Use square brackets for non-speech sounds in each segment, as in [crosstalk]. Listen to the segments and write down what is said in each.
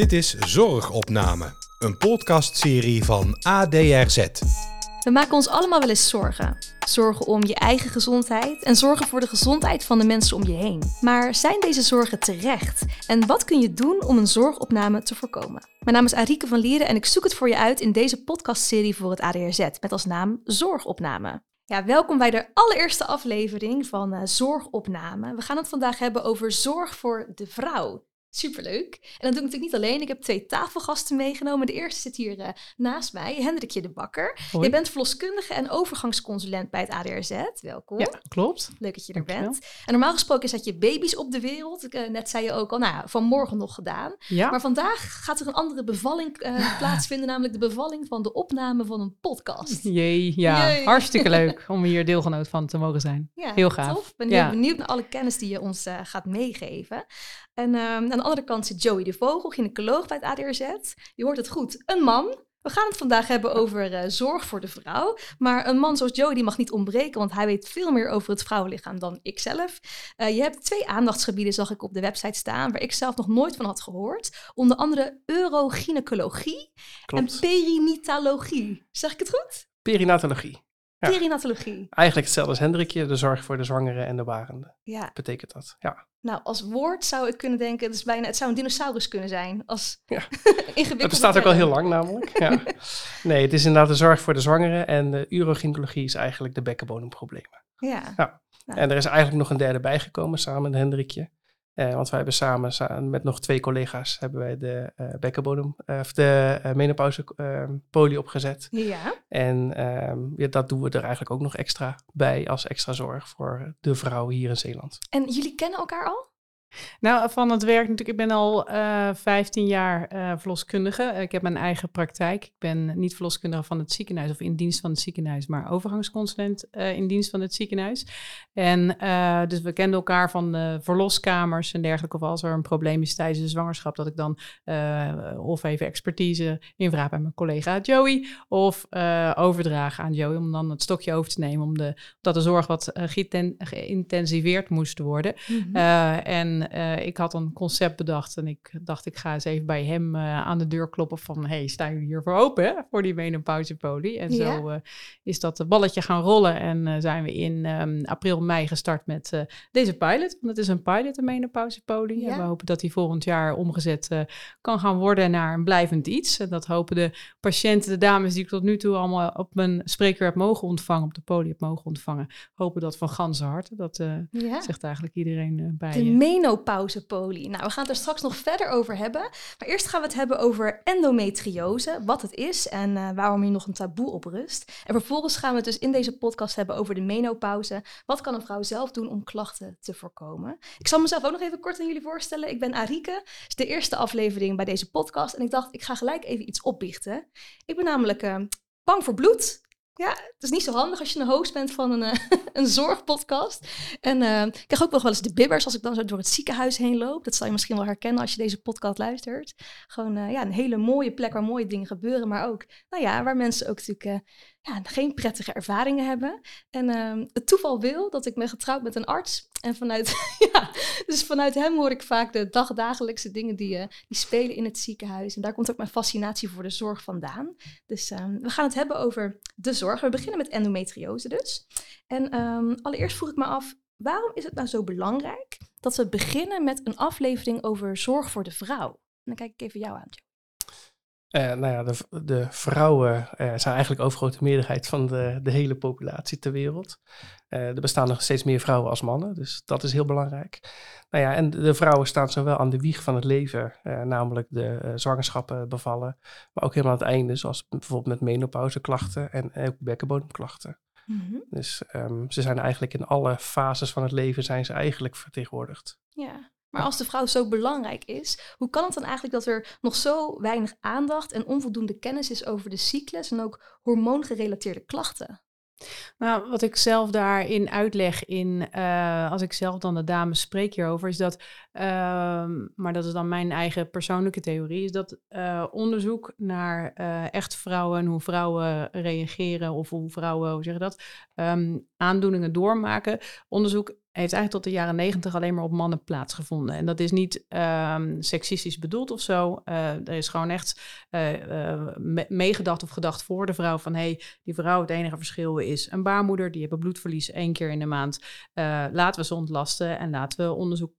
Dit is Zorgopname, een podcastserie van ADRZ. We maken ons allemaal wel eens zorgen. Zorgen om je eigen gezondheid en zorgen voor de gezondheid van de mensen om je heen. Maar zijn deze zorgen terecht? En wat kun je doen om een zorgopname te voorkomen? Mijn naam is Arike van Lieren en ik zoek het voor je uit in deze podcastserie voor het ADRZ met als naam Zorgopname. Ja, welkom bij de allereerste aflevering van uh, Zorgopname. We gaan het vandaag hebben over zorg voor de vrouw. Superleuk. En dat doe ik natuurlijk niet alleen. Ik heb twee tafelgasten meegenomen. De eerste zit hier uh, naast mij, Hendrikje de Bakker. Hoi. Je bent verloskundige en overgangsconsulent bij het ADRZ. Welkom. Ja, klopt. Leuk dat je er Dankjewel. bent. En normaal gesproken zet je baby's op de wereld. Eh, net zei je ook al, nou, vanmorgen nog gedaan. Ja, Maar vandaag gaat er een andere bevalling eh, [laughs] plaatsvinden, namelijk de bevalling van de opname van een podcast. jee, ja. Jee. Hartstikke [laughs] leuk om hier deelgenoot van te mogen zijn. Ja, Heel gaaf. Tof. Ik ben heel Ja. benieuwd naar alle kennis die je ons eh, gaat meegeven. En ehm, aan de andere kant zit Joey de Vogel, gynaecoloog bij het ADRZ. Je hoort het goed, een man. We gaan het vandaag hebben over eh, zorg voor de vrouw. Maar een man zoals Joey die mag niet ontbreken, want hij weet veel meer over het vrouwenlichaam dan ik zelf. Eh, je hebt twee aandachtsgebieden, zag ik op de website staan, waar ik zelf nog nooit van had gehoord. Onder andere urogynecologie en perinatologie. Zeg ik het goed? Perinatologie. Perinatologie. Eigenlijk hetzelfde als Hendrikje, de zorg voor de zwangere en de barende. Ja. Betekent dat. Ja. Nou, als woord zou ik kunnen denken, het, is bijna, het zou een dinosaurus kunnen zijn. Als Ja. [laughs] ingewikkelde Het bestaat ook al heel lang namelijk. Ja. [laughs] Nee, het is inderdaad de zorg voor de zwangere en de urogynecologie is eigenlijk de bekkenbodemproblemen. Ja. Ja. Nou. En er is eigenlijk nog een derde bijgekomen samen met Hendrikje. Eh, want wij hebben samen, sa- met nog twee collega's hebben wij de eh, bekkenbodem, eh, of de eh, menopauze eh, poli opgezet. Ja. En ehm, ja, dat doen we er eigenlijk ook nog extra bij als extra zorg voor de vrouwen hier in Zeeland. En jullie kennen elkaar al? Nou, van het werk natuurlijk. Ik ben al eh 15 jaar eh, verloskundige. Ik heb mijn eigen praktijk. Ik ben niet verloskundige van het ziekenhuis of in dienst van het ziekenhuis, maar overgangsconsulent eh, in dienst van het ziekenhuis. En dus we kenden elkaar van de verloskamers en dergelijke. Of als er een probleem is tijdens de zwangerschap, dat ik dan of even expertise invraag bij mijn collega Joey. Of overdragen aan Joey om dan het stokje over te nemen. Om de, dat de zorg wat geïnten- geïntensiveerd moest worden. Eh, en eh, ik had een concept bedacht en ik dacht, ik ga eens even bij hem eh, aan de deur kloppen van, hey, staan jullie hiervoor open hè, voor die menopauzepolie? En Ja. zo eh, is dat balletje gaan rollen en zijn we in ehm, april, mei gestart met deze pilot. Want het is een pilot, een menopauzepolie. Ja. En we hopen dat die volgend jaar omgezet kan gaan worden naar een blijvend iets. En dat hopen de patiënten, de dames die ik tot nu toe allemaal op mijn spreekuur heb mogen ontvangen, op de poli heb mogen ontvangen, hopen dat van ganse harte. Dat Ja. zegt eigenlijk iedereen bij De. Menopauzepolie. Nou, we gaan het er straks nog verder over hebben. Maar eerst gaan we het hebben over endometriose, wat het is en eh, waarom hier nog een taboe op rust. En vervolgens gaan we het dus in deze podcast hebben over de menopauze. Wat kan een vrouw zelf doen om klachten te voorkomen? Ik zal mezelf ook nog even kort aan jullie voorstellen. Ik ben Arike. Het is de eerste aflevering bij deze podcast. En ik dacht, ik ga gelijk even iets opbiechten. Ik ben namelijk eh, bang voor bloed. Ja, het is niet zo handig als je een host bent van een, eh, [laughs] een zorgpodcast. En eh, ik krijg ook nog wel eens de bibbers als ik dan zo door het ziekenhuis heen loop. Dat zal je misschien wel herkennen als je deze podcast luistert. Gewoon eh, ja, een hele mooie plek waar mooie dingen gebeuren. Maar ook, nou ja, waar mensen ook natuurlijk ja, geen prettige ervaringen hebben. En eh, het toeval wil dat ik ben getrouwd met een arts. En vanuit, [laughs] ja, dus vanuit hem hoor ik vaak de dagdagelijkse dingen die, eh, die spelen in het ziekenhuis. En daar komt ook mijn fascinatie voor de zorg vandaan. Dus eh, we gaan het hebben over de zorg. We beginnen met endometriose dus. En ehm, allereerst vroeg ik me af, waarom is het nou zo belangrijk dat we beginnen met een aflevering over zorg voor de vrouw? En dan kijk ik even jou aan. Eh, nou ja, de, de vrouwen eh, zijn eigenlijk overgrote meerderheid van de, de hele populatie ter wereld. Eh, er bestaan nog steeds meer vrouwen als mannen, dus dat is heel belangrijk. Nou ja, en de vrouwen staan zowel aan de wieg van het leven, eh, namelijk de eh, zwangerschappen, bevallen, maar ook helemaal aan het einde, zoals bijvoorbeeld met menopauzeklachten en ook bekkenbodemklachten. Dus ehm, ze zijn eigenlijk in alle fases van het leven zijn ze eigenlijk vertegenwoordigd. Ja. Maar als de vrouw zo belangrijk is, hoe kan het dan eigenlijk dat er nog zo weinig aandacht en onvoldoende kennis is over de cyclus en ook hormoongerelateerde klachten? Nou, wat ik zelf daarin uitleg, in, eh, als ik zelf dan de dames spreek hierover, is dat ehm, maar dat is dan mijn eigen persoonlijke theorie, is dat uh, onderzoek naar uh, echt vrouwen en hoe vrouwen reageren of hoe vrouwen, hoe dat, um, aandoeningen doormaken. Onderzoek heeft eigenlijk tot de jaren negentig alleen maar op mannen plaatsgevonden. En dat is niet um, seksistisch bedoeld of zo. Uh, er is gewoon echt meegedacht of gedacht voor de vrouw van... hé, hey, die vrouw, het enige verschil is een baarmoeder. Die hebben bloedverlies één keer in de maand. laten we ze ontlasten en laten we onderzoek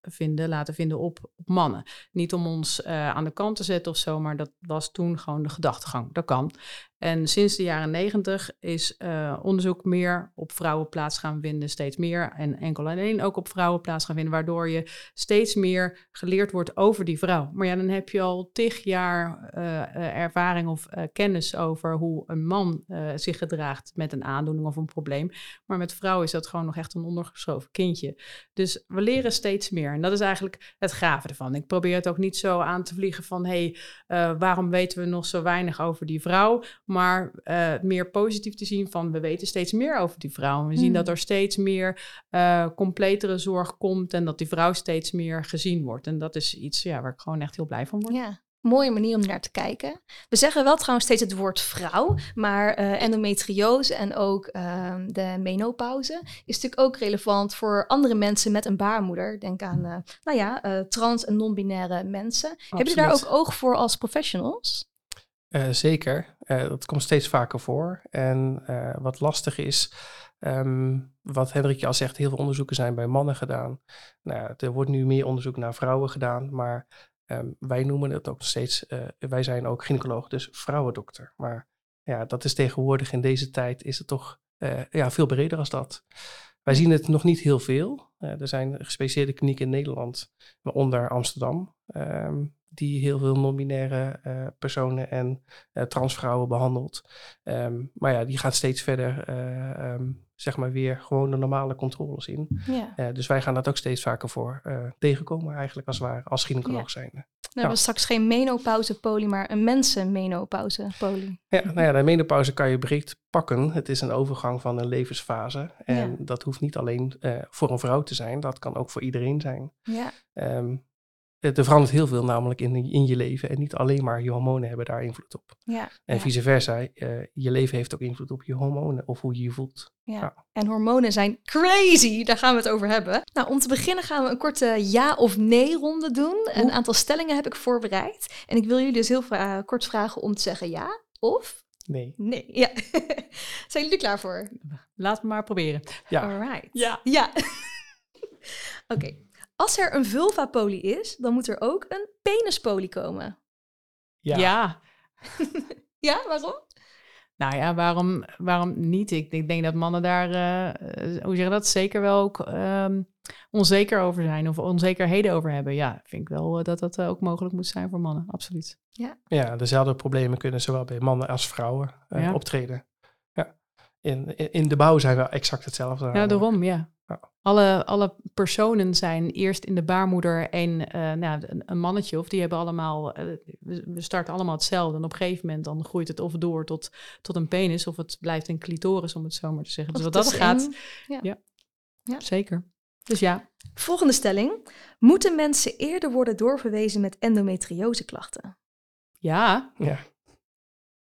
plaatsvinden, laten vinden op, op mannen. Niet om ons aan de kant te zetten of zo, maar dat was toen gewoon de gedachtegang. Dat kan. En sinds de jaren negentig is uh, onderzoek meer op vrouwen plaats gaan vinden, steeds meer. En enkel alleen ook op vrouwen plaats gaan vinden, waardoor je steeds meer geleerd wordt over die vrouw. Maar ja, dan heb je al tig jaar uh, ervaring of kennis over hoe een man zich gedraagt met een aandoening of een probleem. Maar met vrouwen is dat gewoon nog echt een ondergeschoven kindje. Dus we leren steeds meer. En dat is eigenlijk het gave ervan. Ik probeer het ook niet zo aan te vliegen van, hé, hey, waarom weten we nog zo weinig over die vrouw? Maar uh, meer positief te zien van we weten steeds meer over die vrouw. We zien dat er steeds meer uh, completere zorg komt en dat die vrouw steeds meer gezien wordt. En dat is iets ja, waar ik gewoon echt heel blij van word. Ja, mooie manier om naar te kijken. We zeggen wel trouwens steeds het woord vrouw, maar uh, endometriose en ook uh, de menopauze is natuurlijk ook relevant voor andere mensen met een baarmoeder. Denk aan, uh, nou ja, uh, trans en non-binaire mensen. Absoluut. Hebben jullie daar ook oog voor als professionals? Uh, zeker, uh, dat komt steeds vaker voor. En uh, wat lastig is, um, wat Hendrikje al zegt, heel veel onderzoeken zijn bij mannen gedaan. Nou, er wordt nu meer onderzoek naar vrouwen gedaan, maar um, wij noemen het ook steeds, eh, wij zijn ook gynaecoloog, dus vrouwendokter. Maar ja, dat is tegenwoordig in deze tijd is het toch eh, ja, veel breder als dat. Wij zien het nog niet heel veel. er zijn gespecialiseerde klinieken in Nederland, waaronder Amsterdam. Um, die heel veel non-binaire uh, personen en uh, transvrouwen behandelt. Um, maar ja, die gaat steeds verder, uh, um, zeg maar weer gewoon de normale controles in. Ja. dus wij gaan dat ook steeds vaker voor tegenkomen eigenlijk als waar, als gynaecoloog ja. zijn. Nou, hebben straks geen menopauze-poli, maar een mensen-menopauze-poli. Ja, nou ja, de menopauze kan je breed pakken. Het is een overgang van een levensfase. En dat hoeft niet alleen voor een vrouw te zijn, dat kan ook voor iedereen zijn. Ja, Um, er verandert heel veel namelijk in, in je leven. En niet alleen maar je hormonen hebben daar invloed op. ja. En ja. vice versa, uh, je leven heeft ook invloed op je hormonen of hoe je je voelt. Ja. Ja. En hormonen zijn crazy, daar gaan we het over hebben. Nou, om te beginnen gaan we een korte ja of nee ronde doen. Een aantal stellingen heb ik voorbereid. En ik wil jullie dus heel vra kort vragen om te zeggen ja of Nee. nee. Ja. [laughs] zijn jullie er klaar voor? Laat me maar proberen. Ja. Alright. Ja. Ja. [laughs] Oké. Als er een vulva-poli is, dan moet er ook een penispoli komen. Ja. ja. [laughs] Ja, waarom? Nou ja, waarom, waarom niet? Ik, ik denk dat mannen daar, uh, hoe zeg je dat, zeker wel ook um, onzeker over zijn of onzekerheden over hebben. Ja, vind ik wel uh, dat dat uh, ook mogelijk moet zijn voor mannen, absoluut. Ja. ja, dezelfde problemen kunnen zowel bij mannen als vrouwen eh, Ja. optreden. Ja. In, in, in de bouw zijn we exact hetzelfde. Ja, namelijk. daarom, ja. Ja. Alle, alle personen zijn eerst in de baarmoeder een, eh, nou, een, een mannetje, of die hebben allemaal, eh, we starten allemaal hetzelfde. En op een gegeven moment dan groeit het of door tot, tot een penis, of het blijft een clitoris, om het zo maar te zeggen. Dus wat dat gaat, Ja. Ja. Ja. zeker. Dus ja, Volgende stelling. Moeten mensen eerder worden doorverwezen met endometrioseklachten? ja, Ja.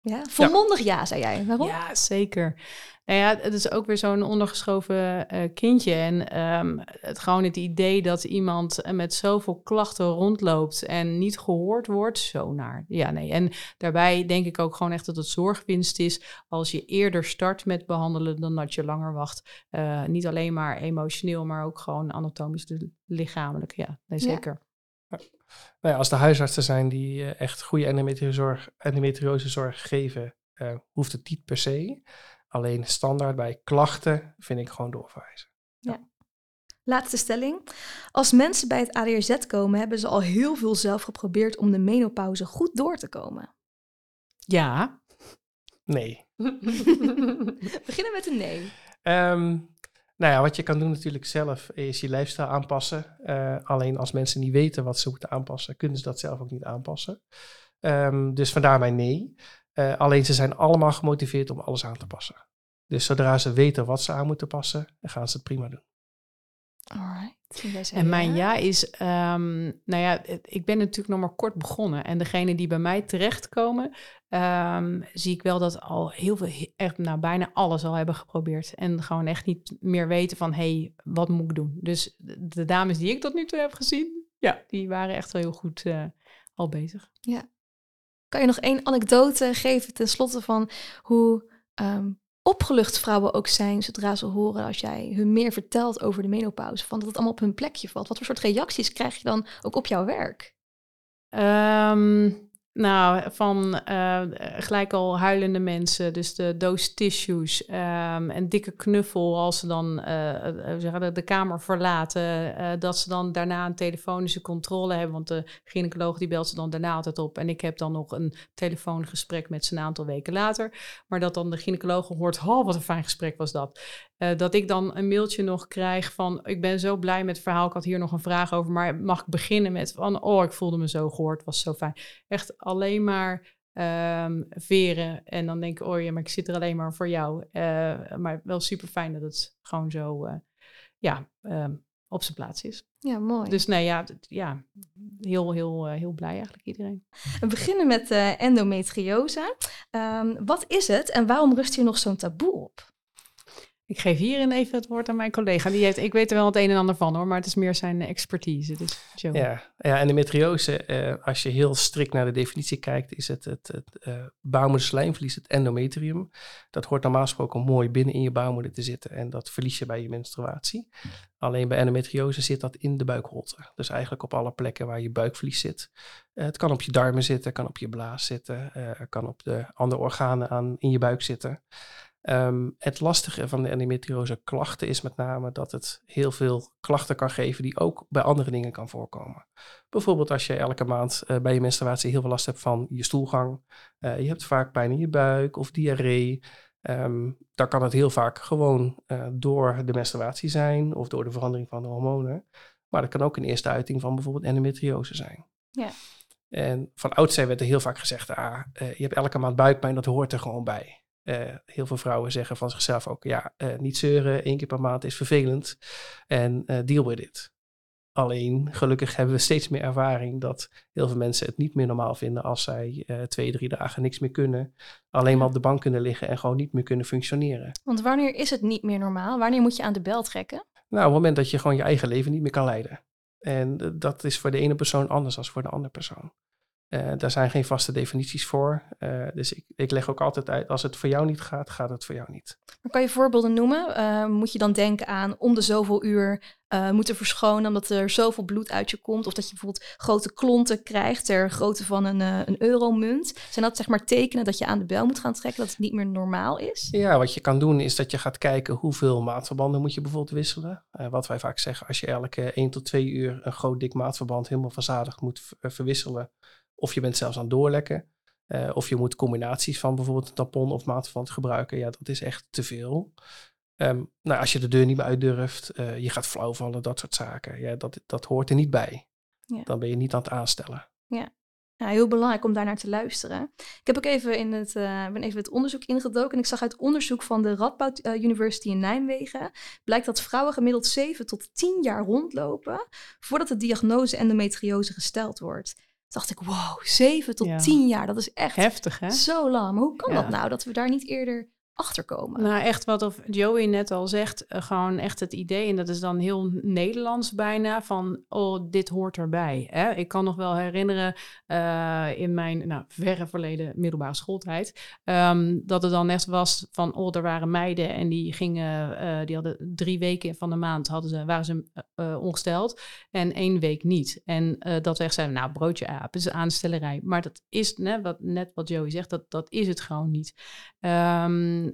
Ja, volmondig ja, zei jij. Waarom? Ja, zeker. Nou ja, het is ook weer zo'n ondergeschoven eh, kindje. En ehm, het, gewoon het idee dat iemand eh, met zoveel klachten rondloopt en niet gehoord wordt, zo naar. Ja, nee. En daarbij denk ik ook gewoon echt dat het zorgwinst is als je eerder start met behandelen dan dat je langer wacht. Eh, niet alleen maar emotioneel, maar ook gewoon anatomisch, dus lichamelijk. Ja, nee, Ja. zeker. Nou ja, als de huisartsen zijn die echt goede endometriosezorg, endometriosezorg geven, eh, hoeft het niet per se. Alleen standaard bij klachten vind ik gewoon doorverwijzen. Laatste stelling. Als mensen bij het ADRZ komen, hebben ze al heel veel zelf geprobeerd om de menopauze goed door te komen. Ja. Nee. We [laughs] beginnen met een nee. Ehm, nou ja, wat je kan doen natuurlijk zelf is je lifestyle aanpassen. Eh, alleen als mensen niet weten wat ze moeten aanpassen, kunnen ze dat zelf ook niet aanpassen. Ehm, dus vandaar mijn nee. Eh, alleen ze zijn allemaal gemotiveerd om alles aan te passen. Dus zodra ze weten wat ze aan moeten passen, dan gaan ze het prima doen. Alright. En mijn ja. ja is, ehm, nou ja, ik ben natuurlijk nog maar kort begonnen. En degene die bij mij terechtkomen, ehm, zie ik wel dat al heel veel, echt nou, bijna alles al hebben geprobeerd. En gewoon echt niet meer weten van, hé, hey, wat moet ik doen? Dus de, dames die ik tot nu toe heb gezien, ja, die waren echt wel heel goed eh, al bezig. Kan je nog één anekdote geven ten slotte van hoe ehm, opgelucht vrouwen ook zijn zodra ze horen als jij hun meer vertelt over de menopauze, van dat het allemaal op hun plekje valt? Wat voor soort reacties krijg je dan ook op jouw werk? Ehm, nou, van eh, gelijk al huilende mensen, dus de doos tissues, ehm, een dikke knuffel als ze dan eh, eh, zeggen, de, de kamer verlaten, eh, dat ze dan daarna een telefonische controle hebben, want de gynaecoloog die belt ze dan daarna altijd op en ik heb dan nog een telefoongesprek met ze een aantal weken later, maar dat dan de gynaecoloog hoort, oh wat een fijn gesprek was dat. Eh, dat ik dan een mailtje nog krijg van, ik ben zo blij met het verhaal, ik had hier nog een vraag over, maar mag ik beginnen met van, oh ik voelde me zo gehoord, was zo fijn. Echt alleen maar ehm, veren en dan denk ik, oh ja, maar ik zit er alleen maar voor jou. Eh, maar wel super fijn dat het gewoon zo, eh, ja, ehm, op zijn plaats is. Ja, mooi. Dus nee, ja, ja heel, heel, heel blij eigenlijk iedereen. We beginnen met endometriose. Ehm, wat is het en waarom rust hier nog zo'n taboe op? Ik geef hierin even het woord aan mijn collega. Die heeft, ik weet er wel het een en ander van hoor, maar het is meer zijn expertise. Dus. Ja, ja endometriose, eh, als je heel strikt naar de definitie kijkt, is het het, het baarmoederslijmvlies, het endometrium. Dat hoort normaal gesproken mooi binnen in je baarmoeder te zitten en dat verlies je bij je menstruatie. Alleen bij endometriose zit dat in de buikholte. Dus eigenlijk op alle plekken waar je buikvlies zit. Eh, het kan op je darmen zitten, kan op je blaas zitten, eh, kan op de andere organen aan, in je buik zitten. Ehm, het lastige van de endometriose klachten is met name dat het heel veel klachten kan geven die ook bij andere dingen kan voorkomen. Bijvoorbeeld als je elke maand eh, bij je menstruatie heel veel last hebt van je stoelgang. eh, je hebt vaak pijn in je buik of diarree. ehm, dan kan het heel vaak gewoon eh, door de menstruatie zijn of door de verandering van de hormonen. Maar dat kan ook een eerste uiting van bijvoorbeeld endometriose zijn. Ja. En van oudsher werd er heel vaak gezegd, ah, je hebt elke maand buikpijn, dat hoort er gewoon bij. Eh, heel veel vrouwen zeggen van zichzelf ook, ja, eh, niet zeuren, één keer per maand is vervelend en eh, deal with it. Alleen, gelukkig hebben we steeds meer ervaring dat heel veel mensen het niet meer normaal vinden als zij twee, drie dagen niks meer kunnen. Alleen maar op de bank kunnen liggen en gewoon niet meer kunnen functioneren. Want wanneer is het niet meer normaal? Wanneer moet je aan de bel trekken? Nou, op het moment dat je gewoon je eigen leven niet meer kan leiden. En dat is voor de ene persoon anders dan voor de andere persoon. Eh, daar zijn geen vaste definities voor. Eh, dus ik, ik leg ook altijd uit, als het voor jou niet gaat, gaat het voor jou niet. Maar kan je voorbeelden noemen? Eh, moet je dan denken aan om de zoveel uur moeten verschonen omdat er zoveel bloed uit je komt? Of dat je bijvoorbeeld grote klonten krijgt ter grootte van een, een euromunt? Zijn dat zeg maar tekenen dat je aan de bel moet gaan trekken, dat het niet meer normaal is? Ja, wat je kan doen is dat je gaat kijken hoeveel maatverbanden moet je bijvoorbeeld wisselen. Wat wij vaak zeggen, als je elke 1 tot 2 uur een groot dik maatverband helemaal verzadigd moet verwisselen. Of je bent zelfs aan het doorlekken. eh, of je moet combinaties van bijvoorbeeld een tampon of maatverband gebruiken. Ja, dat is echt te veel. Ehm, nou, als je de deur niet meer uit durft, eh, je gaat flauwvallen, dat soort zaken. Ja, dat, dat hoort er niet bij. Ja. Dan ben je niet aan het aanstellen. Ja, heel belangrijk om daarnaar te luisteren. Ik heb ook even in het, eh, ben even het onderzoek ingedoken en ik zag uit onderzoek van de Radboud University in Nijmegen blijkt dat vrouwen gemiddeld 7 tot 10 jaar rondlopen voordat de diagnose endometriose gesteld wordt. Dacht ik, wow, 7 tot Ja. 10 jaar, dat is echt Heftig hè? zo lang. Maar hoe kan Ja. dat nou, dat we daar niet eerder achter komen? Nou, echt wat of Joey net al zegt, eh, gewoon echt het idee, en dat is dan heel Nederlands bijna, van oh, dit hoort erbij. Hè? Ik kan nog wel herinneren eh, in mijn nou, verre verleden middelbare schooltijd, ehm, dat het dan echt was van, oh, er waren meiden en die gingen, eh, die hadden drie weken van de maand hadden ze, waren ze ongesteld en één week niet. En dat we echt zeiden, nou, broodje aap, is aanstellerij. Maar dat is net wat, net wat Joey zegt, dat, dat is het gewoon niet.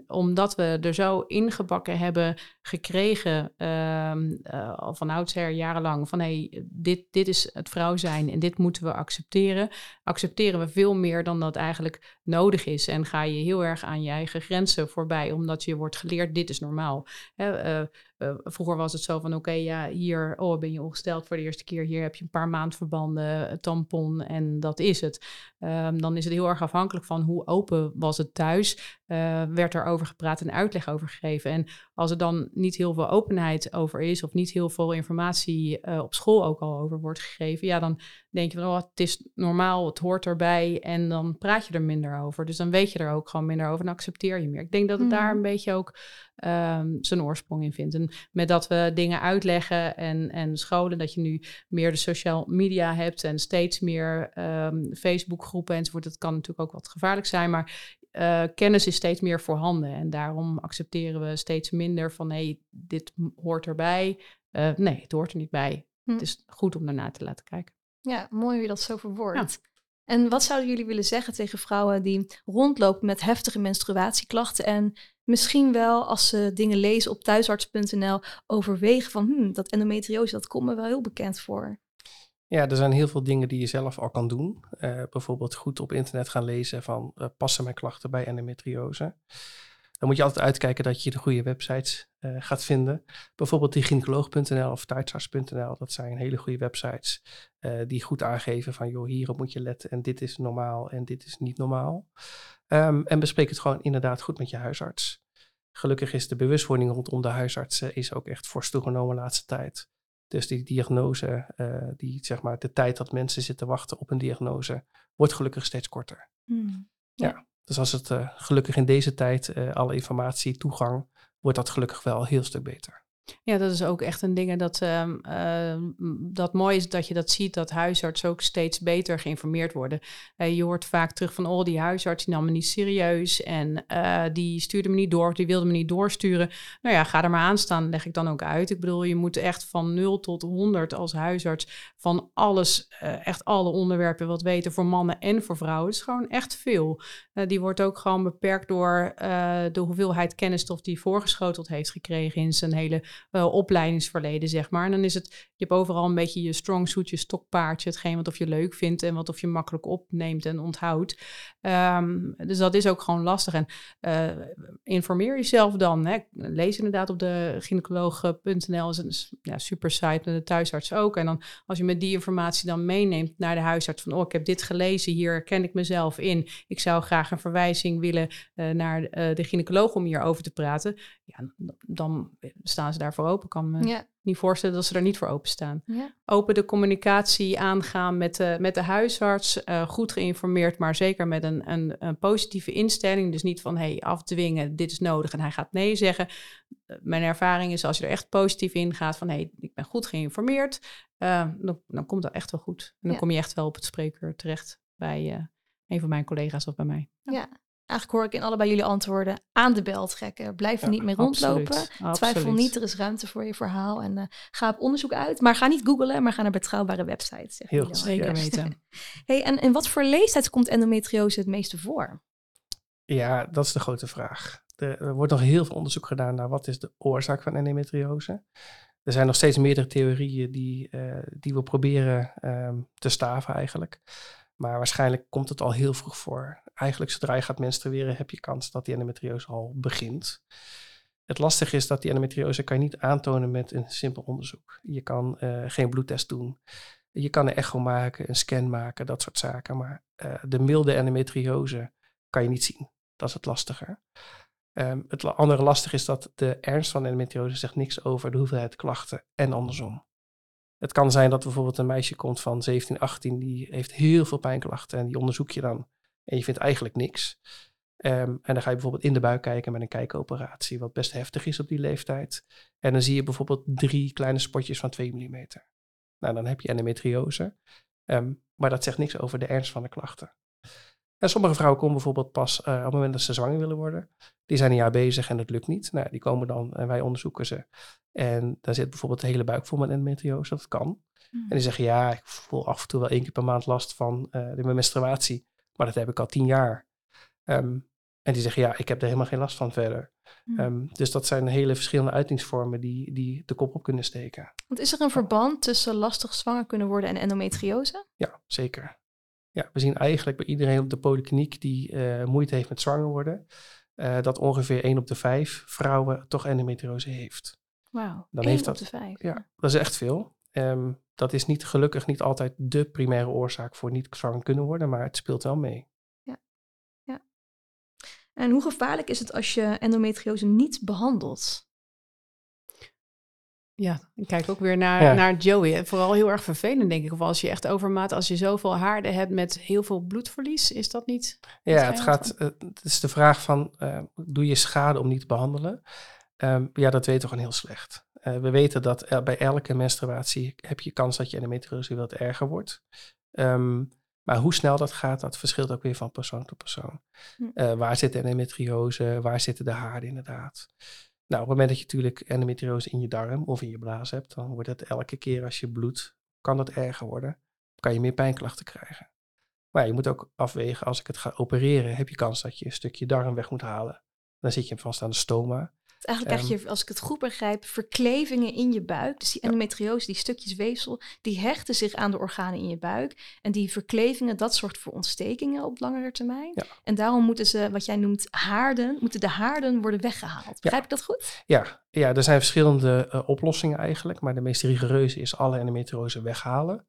Omdat we er zo ingebakken hebben gekregen, ehm, eh, al van oudsher jarenlang, van hé, hey, dit, dit is het vrouw zijn en dit moeten we accepteren. Accepteren we veel meer dan dat eigenlijk nodig is. En ga je heel erg aan je eigen grenzen voorbij, omdat je wordt geleerd, dit is normaal. Hè, eh, eh, vroeger was het zo van, oké, ja, hier oh, ben je ongesteld voor de eerste keer. Hier heb je een paar maandverbanden, een tampon en dat is het. Ehm, dan is het heel erg afhankelijk van hoe open was het thuis. Eh, werd er over gepraat en uitleg over gegeven. En als er dan niet heel veel openheid over is, of niet heel veel informatie eh, op school ook al over wordt gegeven, ja, dan denk je van, oh, het is normaal, het hoort erbij, en dan praat je er minder over. Dus dan weet je er ook gewoon minder over en accepteer je meer. Ik denk dat het daar Mhm. een beetje ook ehm, zijn oorsprong in vindt. En met dat we dingen uitleggen en, en scholen, dat je nu meer de social media hebt en steeds meer ehm Facebookgroepen enzovoort. Dat kan natuurlijk ook wat gevaarlijk zijn, maar eh, kennis is steeds meer voorhanden. En daarom accepteren we steeds minder van hé, dit hoort erbij. Eh, nee, het hoort er niet bij. Hm. Het is goed om daarna te laten kijken. Ja, mooi hoe je dat zo verwoordt. En wat zouden jullie willen zeggen tegen vrouwen die rondlopen met heftige menstruatieklachten en misschien wel als ze dingen lezen op thuisarts.nl overwegen van hm, dat endometriose, dat komt me wel heel bekend voor. Ja, er zijn heel veel dingen die je zelf al kan doen. Eh, bijvoorbeeld goed op internet gaan lezen van eh, passen mijn klachten bij endometriose. Dan moet je altijd uitkijken dat je de goede websites eh, gaat vinden. Bijvoorbeeld die of thuisarts.nl. Dat zijn hele goede websites die goed aangeven van joh, hierop moet je letten en dit is normaal en dit is niet normaal. Ehm, en bespreek het gewoon inderdaad goed met je huisarts. Gelukkig is de bewustwording rondom de huisartsen is ook echt fors toegenomen de laatste tijd. Dus die diagnose, eh, die, zeg maar, de tijd dat mensen zitten wachten op een diagnose, wordt gelukkig steeds korter. Dus als het eh, gelukkig in deze tijd eh, alle informatie, toegang, wordt dat gelukkig wel een heel stuk beter. Ja, dat is ook echt een ding dat, ehm, ehm, dat mooi is dat je dat ziet, dat huisartsen ook steeds beter geïnformeerd worden. Eh, je hoort vaak terug van, oh, die huisarts die nam me niet serieus en eh, die stuurde me niet door, of die wilde me niet doorsturen. Nou ja, ga er maar aan staan, leg ik dan ook uit. Ik bedoel, je moet echt van 0 tot 100 als huisarts van alles, eh, echt alle onderwerpen wat weten voor mannen en voor vrouwen. Het is gewoon echt veel. Die wordt ook gewoon beperkt door de hoeveelheid kennisstof die voorgeschoteld heeft gekregen in zijn hele eh, opleidingsverleden, zeg maar. En dan is het, je hebt overal een beetje je strong suit, je stokpaardje, hetgeen wat of je leuk vindt en wat of je makkelijk opneemt en onthoudt. Ehm, dus dat is ook gewoon lastig. En eh, informeer jezelf dan. Hè. Lees inderdaad op de gynaecoloog.nl, is een ja, super site, en de thuisarts ook. En dan als je met die informatie dan meeneemt naar de huisarts van, oh, ik heb dit gelezen, hier herken ik mezelf in. Ik zou graag een verwijzing willen eh, naar de gynaecoloog om hierover te praten. Ja, dan- staan ze daarvoor open. Ik kan me Ja, niet voorstellen dat ze er niet voor openstaan. ja. Open de communicatie aangaan met de, met de huisarts. eh, goed geïnformeerd, maar zeker met een, een, een positieve instelling. Dus niet van hey, afdwingen, dit is nodig en hij gaat nee zeggen. Eh, Mijn ervaring is als je er echt positief in gaat van hey, ik ben goed geïnformeerd, eh, dan, dan komt dat echt wel goed. En dan Ja. kom je echt wel op het spreekuur terecht bij een van mijn collega's of bij mij. Eigenlijk hoor ik in allebei jullie antwoorden aan de bel trekken. Blijf er Ja, niet mee rondlopen. Absoluut, Twijfel niet, er is ruimte voor je verhaal. En eh, ga op onderzoek uit. Maar ga niet googlen, maar ga naar betrouwbare websites. Heel goed. Zeker [laughs] weten. Hey, en in wat voor leeftijd komt endometriose het meeste voor? Ja, dat is de grote vraag. Er, er wordt nog heel veel onderzoek gedaan naar wat is de oorzaak van endometriose. Er zijn nog steeds meerdere theorieën die, eh, die we proberen ehm, te staven eigenlijk. Maar waarschijnlijk komt het al heel vroeg voor. Eigenlijk zodra je gaat menstrueren heb je kans dat die endometriose al begint. Het lastige is dat die endometriose kan je niet aantonen met een simpel onderzoek. Je kan eh, geen bloedtest doen. Je kan een echo maken, een scan maken, dat soort zaken. Maar eh, de milde endometriose kan je niet zien. Dat is het lastiger. Ehm, het andere lastig is dat de ernst van endometriose zegt niks over de hoeveelheid klachten en andersom. Het kan zijn dat bijvoorbeeld een meisje komt van 17, 18, die heeft heel veel pijnklachten en die onderzoek je dan en je vindt eigenlijk niks. Ehm, en dan ga je bijvoorbeeld in de buik kijken met een kijkoperatie, wat best heftig is op die leeftijd. En dan zie je bijvoorbeeld drie kleine spotjes van 2 mm. Nou, dan heb je endometriose. Ehm, maar dat zegt niks over de ernst van de klachten. En sommige vrouwen komen bijvoorbeeld pas eh, op het moment dat ze zwanger willen worden. Die zijn een jaar bezig en het lukt niet. Nou, die komen dan en wij onderzoeken ze. En dan zit bijvoorbeeld de hele buik vol met endometriose. Dat kan. En die zeggen, ja, ik voel af en toe wel één keer per maand last van eh, de menstruatie. Maar dat heb ik al tien jaar. Ehm, en die zeggen, ja, ik heb er helemaal geen last van verder. Hmm. Ehm, dus dat zijn hele verschillende uitingsvormen die, die de kop op kunnen steken. Want is er een verband tussen lastig zwanger kunnen worden en endometriose? Ja, zeker. Ja, we zien eigenlijk bij iedereen op de polykliniek die eh, moeite heeft met zwanger worden, eh, dat ongeveer 1 op de 5 vrouwen toch endometriose heeft. Wauw, Dan één heeft op dat- de vijf. Ja, dat is echt veel. Ehm, dat is niet gelukkig niet altijd de primaire oorzaak voor niet zwanger kunnen worden, maar het speelt wel mee. En hoe gevaarlijk is het als je endometriose niet behandelt? Ja, ik kijk ook weer naar, Ja. naar Joey. Vooral heel erg vervelend, denk ik. Of als je echt overmaat, als je zoveel haarde hebt met heel veel bloedverlies, is dat niet? Ja, het gaat. eh, het is de vraag van: eh, doe je schade om niet te behandelen? Ehm, ja, dat weten we gewoon heel slecht. Eh, we weten dat bij elke menstruatie heb je kans dat je endometriose wat erger wordt. Ehm, maar hoe snel dat gaat, dat verschilt ook weer van persoon tot persoon. Hm. Waar zit de endometriose? Waar zitten de haarden inderdaad? Nou, op het moment dat je natuurlijk endometriose in je darm of in je blaas hebt, dan wordt het elke keer als je bloedt, kan dat erger worden. Kan je meer pijnklachten krijgen. Maar je moet ook afwegen, als ik het ga opereren, heb je kans dat je een stukje darm weg moet halen. Dan zit je vast aan de stoma. Eigenlijk krijg je, als ik het goed begrijp, verklevingen in je buik. Dus die Ehm. Ja. endometriose, die stukjes weefsel, die hechten zich aan de organen in je buik. En die verklevingen, dat zorgt voor ontstekingen op langere termijn. Ja. En daarom moeten ze, wat jij noemt haarden, moeten de haarden worden weggehaald. Begrijp ik dat goed? Ja, ja er zijn verschillende eh, oplossingen eigenlijk, maar de meest rigoureuze is alle endometriose weghalen.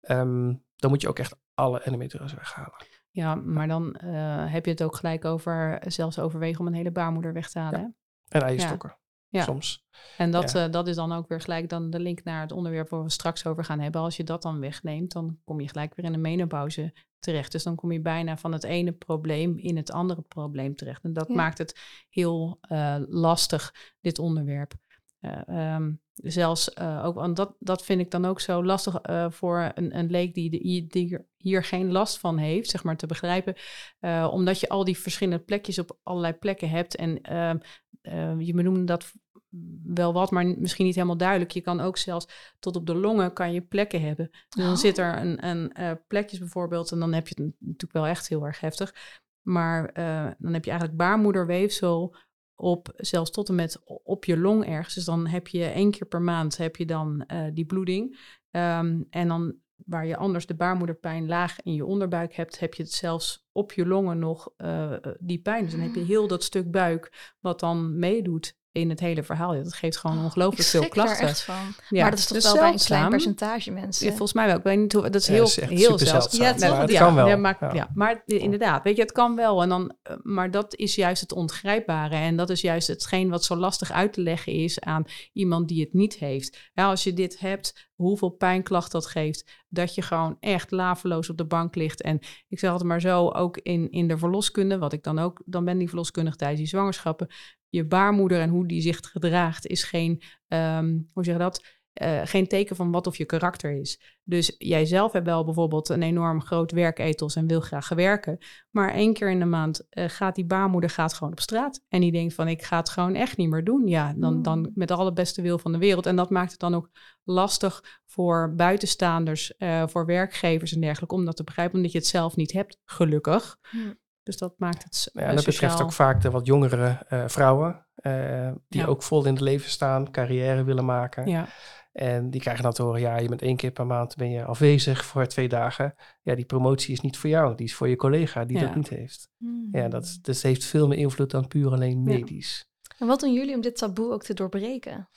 Ehm, dan moet je ook echt alle endometriose weghalen. Ja, maar dan eh, heb je het ook gelijk over, zelfs overwegen om een hele baarmoeder weg te halen. Ja. En eierstokken, Ja. soms. En dat, Ja. eh, dat is dan ook weer gelijk dan de link naar het onderwerp waar we straks over gaan hebben. Als je dat dan wegneemt, dan kom je gelijk weer in een menopauze terecht. Dus dan kom je bijna van het ene probleem in het andere probleem terecht. En dat Ja. maakt het heel eh, lastig, dit onderwerp. Eh, ehm, zelfs eh, ook, want dat, dat vind ik dan ook zo lastig eh, voor een, een leek die, de, die er hier geen last van heeft, zeg maar te begrijpen. Eh, omdat je al die verschillende plekjes op allerlei plekken hebt. En ehm, eh, je benoemde dat wel wat, maar misschien niet helemaal duidelijk. Je kan ook zelfs tot op de longen kan je plekken hebben. Dus dan Oh. zit er een, een plekjes bijvoorbeeld, en dan heb je het natuurlijk wel echt heel erg heftig. Maar dan heb je eigenlijk baarmoederweefsel op, zelfs tot en met op je long ergens. Dus dan heb je één keer per maand heb je dan eh, die bloeding. Ehm, en dan waar je anders de baarmoederpijn laag in je onderbuik hebt, heb je het zelfs op je longen nog eh, eh, die pijn. Dus dan heb je heel dat stuk buik wat dan meedoet in het hele verhaal. Ja, Dat geeft gewoon ongelooflijk ik veel klachten. echt van. Ja, maar dat is toch dus wel bij een klein percentage mensen. Ja, volgens mij wel. Ik weet niet hoe, dat is Ja, heel, echt heel zeldzaam. Ja, toch? maar het ja, kan wel. Ja, maar, Ja. ja, maar i- inderdaad, weet je, het kan wel. En dan, eh, maar dat is juist het ongrijpbare. En dat is juist hetgeen wat zo lastig uit te leggen is aan iemand die het niet heeft. Ja, als je dit hebt, hoeveel pijnklacht dat geeft, dat je gewoon echt laveloos op de bank ligt. En ik zeg altijd maar zo, ook in, in de verloskunde, wat ik dan ook, dan ben die verloskundig tijdens die zwangerschappen. Je baarmoeder en hoe die zich gedraagt is geen, ehm, hoe zeg je dat? Eh, geen teken van wat of je karakter is. Dus jij zelf hebt wel bijvoorbeeld een enorm groot werkethos en wil graag werken. Maar één keer in de maand eh, gaat die baarmoeder gaat gewoon op straat. En die denkt van ik ga het gewoon echt niet meer doen. Ja, dan, Hmm. dan met alle beste wil van de wereld. En dat maakt het dan ook lastig voor buitenstaanders, eh, voor werkgevers en dergelijke. Om dat te begrijpen, omdat je het zelf niet hebt, gelukkig. Dus dat maakt het Ja, en dat betreft ook vaak de wat jongere eh, vrouwen, eh, die Ja. ook vol in het leven staan, carrière willen maken. Ja, En die krijgen dan te horen, ja, je bent één keer per maand ben je afwezig voor twee dagen. Ja, die promotie is niet voor jou, die is voor je collega die Ja. dat niet heeft. Hmm. Ja, dat, is- dus heeft veel meer invloed dan puur alleen medisch. En wat doen jullie om dit taboe ook te doorbreken?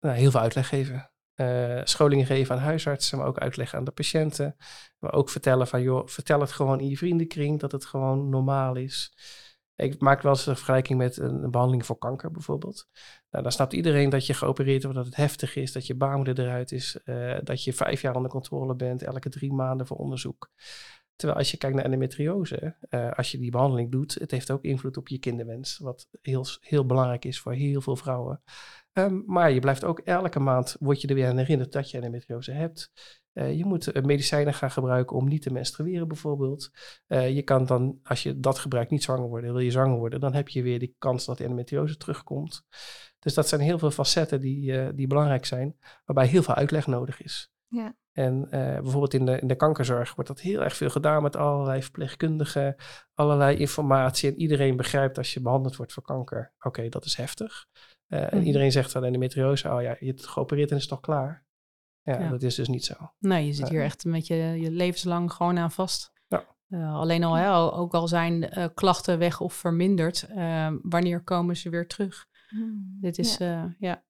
Nou, heel veel uitleg geven. Eh, scholingen geven aan huisartsen, maar ook uitleggen aan de patiënten. Maar ook vertellen van, joh, vertel het gewoon in je vriendenkring dat het gewoon normaal is. Ik maak wel eens een vergelijking met een, een behandeling voor kanker bijvoorbeeld. Nou, dan snapt iedereen dat je geopereerd wordt, dat het heftig is, dat je baarmoeder eruit is, eh, dat je vijf jaar onder controle bent, elke drie maanden voor onderzoek. Terwijl als je kijkt naar endometriose, eh, als je die behandeling doet, het heeft ook invloed op je kinderwens, wat heel, heel belangrijk is voor heel veel vrouwen. Ehm, maar je blijft ook elke maand, word je er weer aan herinnerd dat je endometriose hebt. Eh, je moet eh, medicijnen gaan gebruiken om niet te menstrueren bijvoorbeeld. Je kan dan, als je dat gebruikt, niet zwanger worden. Wil je zwanger worden, dan heb je weer die kans dat de endometriose terugkomt. Dus dat zijn heel veel facetten die, die belangrijk zijn, waarbij heel veel uitleg nodig is. Ja. En eh, bijvoorbeeld in de, in de kankerzorg wordt dat heel erg veel gedaan met allerlei verpleegkundigen, allerlei informatie. En iedereen begrijpt als je behandeld wordt voor kanker, oké, dat is heftig. Eh, En Mhm. iedereen zegt dan endometriose, oh ja, je hebt het geopereerd en is toch klaar? Ja, Ja. dat is dus niet zo. Nee, je zit Ja. hier echt met je, je levenslang gewoon aan vast. Ja. Eh, alleen al, hè, ook al zijn eh, klachten weg of verminderd, eh, wanneer komen ze weer terug? Hmm. Dit is, Ja. ja.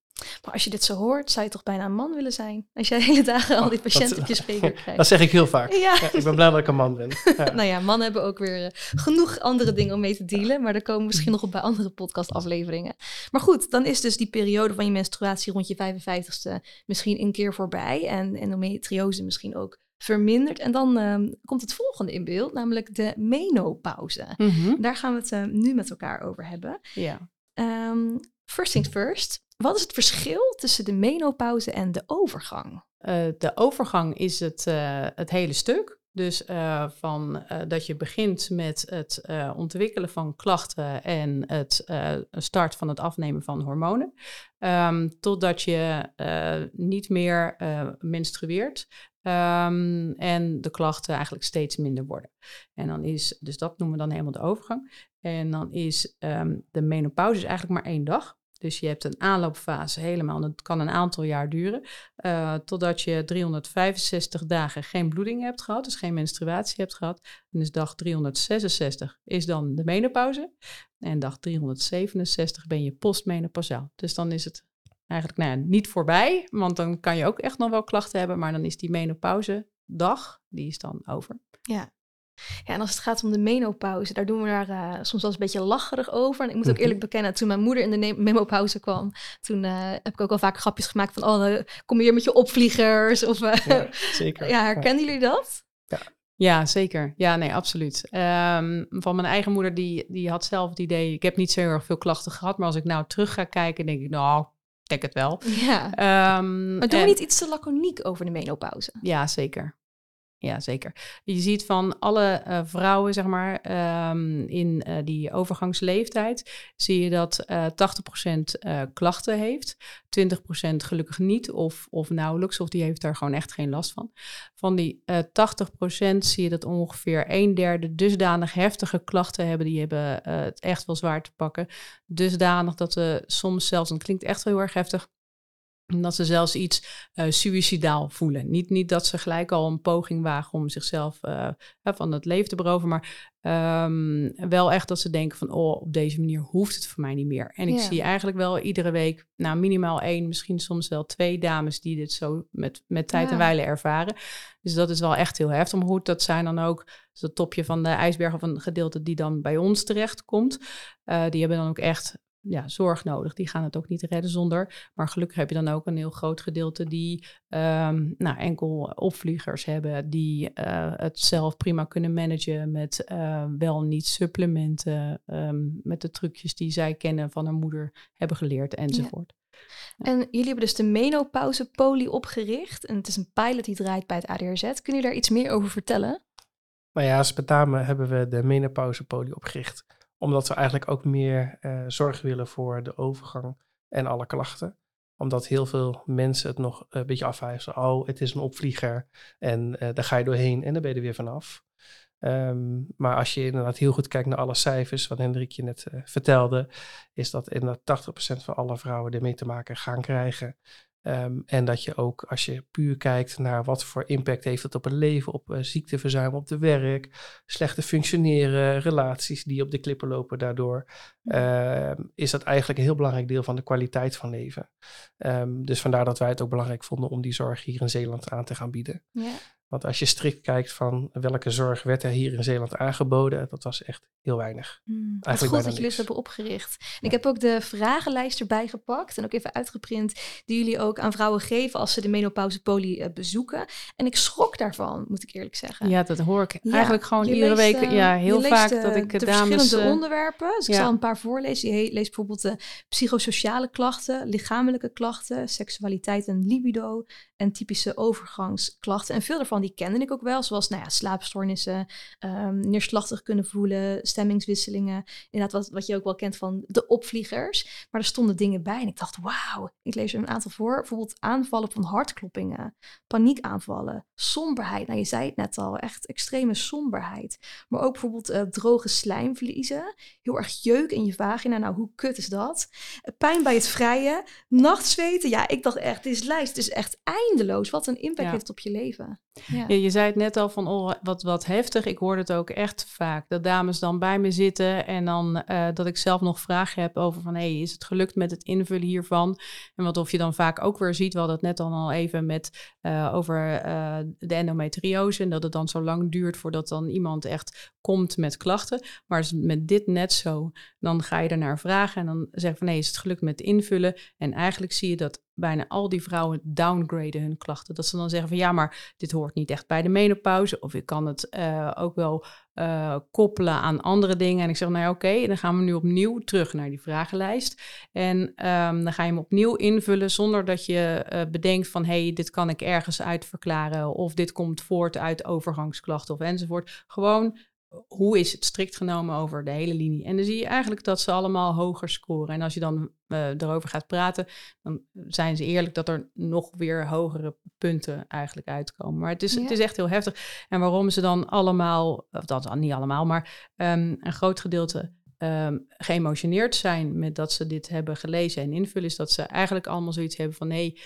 Maar als je dit zo hoort, zou je toch bijna een man willen zijn? Als jij hele dagen al die Oh, dat- patiënten op je spreker [laughs] krijgt. Dat zeg ik heel vaak. Ja. Ja, ik ben blij dat ik een man ben. [laughs] Ja. Nou ja, mannen hebben ook weer eh, genoeg andere dingen om mee te dealen. Maar daar komen we misschien nog op bij andere podcastafleveringen. Maar goed, dan is dus die periode van je menstruatie rond je 55ste misschien een keer voorbij. En endometriose misschien ook verminderd. En dan ehm, komt het volgende in beeld, namelijk de menopauze. Mhm. Daar gaan we het eh, nu met elkaar over hebben. Ja. Ehm, first things first. Wat is het verschil tussen de menopauze en de overgang? Eh, de overgang is het, eh, het hele stuk. Dus eh, van dat je begint met het ontwikkelen van klachten en het start van het afnemen van hormonen. ehm, totdat je niet meer menstrueert. ehm, en de klachten eigenlijk steeds minder worden. En dan is, dus dat noemen we dan helemaal de overgang. En dan is ehm, de menopauze is eigenlijk maar één dag. Dus je hebt een aanloopfase helemaal, dat kan een aantal jaar duren. Eh, totdat je 365 dagen geen bloeding hebt gehad, dus geen menstruatie hebt gehad. En dus dag 366 is dan de menopauze. En dag 367 ben je postmenopausaal. Dus dan is het eigenlijk nou ja, niet voorbij, want dan kan je ook echt nog wel klachten hebben. Maar dan is die menopauze dag, die is dan over. Ja. Ja, en als het gaat om de menopauze, daar doen we daar eh, soms wel eens een beetje lacherig over. En ik moet ook Mhm. eerlijk bekennen, toen mijn moeder in de menopauze kwam, toen eh, heb ik ook al vaak grapjes gemaakt van, oh, eh, kom je hier met je opvliegers? Of, eh, Ja, [laughs] zeker. ja, herkennen jullie dat? Ja, zeker. Ja, nee, absoluut. Ehm, van mijn eigen moeder, die, die had zelf het idee... ik heb niet zo heel erg veel klachten gehad... maar als ik nou terug ga kijken, denk ik... nou, ik denk het wel. Ja. Ehm, Maar doen we en- niet iets te laconiek over de menopauze? Ja, zeker. Ja, zeker. Je ziet van alle eh, vrouwen, zeg maar, ehm, in eh, die overgangsleeftijd, zie je dat eh 80% eh, klachten heeft, 20% gelukkig niet of, of nauwelijks, of die heeft daar gewoon echt geen last van. Van die eh 80% zie je dat ongeveer een derde dusdanig heftige klachten hebben, die hebben het echt wel zwaar te pakken. Dusdanig dat ze soms zelfs, en het klinkt echt heel erg heftig, dat ze zelfs iets eh suicidaal voelen. Niet, niet dat ze gelijk al een poging wagen om zichzelf eh, van het leven te beroven, maar ehm, wel echt dat ze denken van, oh, op deze manier hoeft het voor mij niet meer. En ik Ja. zie eigenlijk wel iedere week, nou minimaal één, misschien soms wel twee dames die dit zo met, met tijd en wijle ervaren. Dus dat is wel echt heel heftig. Maar goed, dat zijn dan ook dus het topje van de ijsberg of een gedeelte die dan bij ons terecht komt. Eh, die hebben dan ook echt ja, zorg nodig. Die gaan het ook niet redden zonder. Maar gelukkig heb je dan ook een heel groot gedeelte die ehm, nou, enkel opvliegers hebben, die eh, het zelf prima kunnen managen met eh, wel niet supplementen, ehm, met de trucjes die zij kennen van haar moeder hebben geleerd enzovoort. En jullie hebben dus de menopauze poli opgericht. En het is een pilot die draait bij het ADRZ. Kunnen jullie daar iets meer over vertellen? Nou ja, als met name hebben we de menopauzepolie opgericht. Omdat we eigenlijk ook meer eh, zorg willen voor de overgang en alle klachten. Omdat heel veel mensen het nog een beetje afwijzen. Oh, het is een opvlieger en eh, daar ga je doorheen en dan ben je er weer vanaf. Ehm, maar als je inderdaad heel goed kijkt naar alle cijfers, wat Hendrik je net eh, vertelde, is dat inderdaad 80% van alle vrouwen ermee te maken gaan krijgen. Ehm, en dat je ook, als je puur kijkt naar wat voor impact heeft het op het leven, op eh, ziekteverzuim op de werk, slechte functioneren, relaties die op de klippen lopen daardoor, ehm, is dat eigenlijk een heel belangrijk deel van de kwaliteit van leven. Ehm, dus vandaar dat wij het ook belangrijk vonden om die zorg hier in Zeeland aan te gaan bieden. Ja. Want als je strikt kijkt van welke zorg werd er hier in Zeeland aangeboden, dat was echt heel weinig. Hmm, Wat Eigenlijk goed dat jullie het hebben opgericht. En Ik heb ook de vragenlijst erbij gepakt en ook even uitgeprint die jullie ook aan vrouwen geven als ze de menopauzepolie eh, bezoeken. En ik schrok daarvan, moet ik eerlijk zeggen. Ja, dat hoor ik Ja, eigenlijk gewoon je iedere leest, week. eh, ja, heel vaak eh, dat ik de dames... verschillende eh, onderwerpen. Dus ik ja. zal een paar voorlezen. Je leest bijvoorbeeld de psychosociale klachten, lichamelijke klachten, seksualiteit en libido en typische overgangsklachten. En veel daarvan die kende ik ook wel, zoals nou ja, slaapstoornissen, ehm, neerslachtig kunnen voelen, stemmingswisselingen. Inderdaad, wat, wat je ook wel kent van de opvliegers. Maar er stonden dingen bij en ik dacht, wauw, ik lees er een aantal voor. Bijvoorbeeld aanvallen van hartkloppingen, paniekaanvallen, somberheid. Nou, je zei het net al, echt extreme somberheid. Maar ook bijvoorbeeld eh, droge slijmvliezen, heel erg jeuk in je vagina. Nou, hoe kut is dat? Pijn bij het vrijen, nachtzweten. Ja, ik dacht echt, dit is lijst, het is echt eindeloos. Wat een impact Ja. heeft het op je leven. Ja. Je, zei het net al van oh, wat, wat heftig. Ik hoor het ook echt vaak. Dat dames dan bij me zitten en dan eh, dat ik zelf nog vragen heb over van hey, is het gelukt met het invullen hiervan? En wat of je dan vaak ook weer ziet, we hadden het net dan al even met eh, over eh, de endometriose en dat het dan zo lang duurt voordat dan iemand echt komt met klachten. Maar met dit net zo, dan ga je ernaar vragen en dan zeg van nee, is het gelukt met invullen? En eigenlijk zie je dat bijna al die vrouwen downgraden hun klachten. Dat ze dan zeggen van ja, maar dit hoort niet echt bij de menopauze. Of ik kan het uh, ook wel uh, koppelen aan andere dingen. En ik zeg nou ja, oké, dan gaan we nu opnieuw terug naar die vragenlijst. En um, dan ga je hem opnieuw invullen zonder dat je uh, bedenkt van hé, hey, dit kan ik ergens uit verklaren. Of dit komt voort uit overgangsklachten of enzovoort. Gewoon hoe is het strikt genomen over de hele linie? En dan zie je eigenlijk dat ze allemaal hoger scoren. En als je dan uh, erover gaat praten, dan zijn ze eerlijk dat er nog weer hogere punten eigenlijk uitkomen. Maar het is, ja. het is echt heel heftig. En waarom ze dan allemaal, of dat dan niet allemaal, maar um, een groot gedeelte um, geëmotioneerd zijn met dat ze dit hebben gelezen en invullen, is dat ze eigenlijk allemaal zoiets hebben van nee,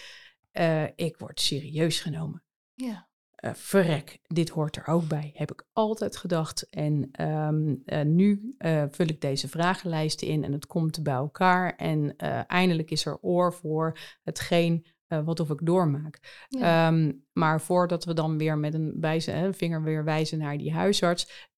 uh, ik word serieus genomen. Ja. Uh, verrek, dit hoort er ook bij, heb ik altijd gedacht. En um, uh, nu uh, vul ik deze vragenlijsten in en het komt bij elkaar. En eindelijk is er oor voor hetgeen wat of ik doormaak. Ja. Um, maar voordat we dan weer met een wijze, vinger weer wijzen naar die huisarts,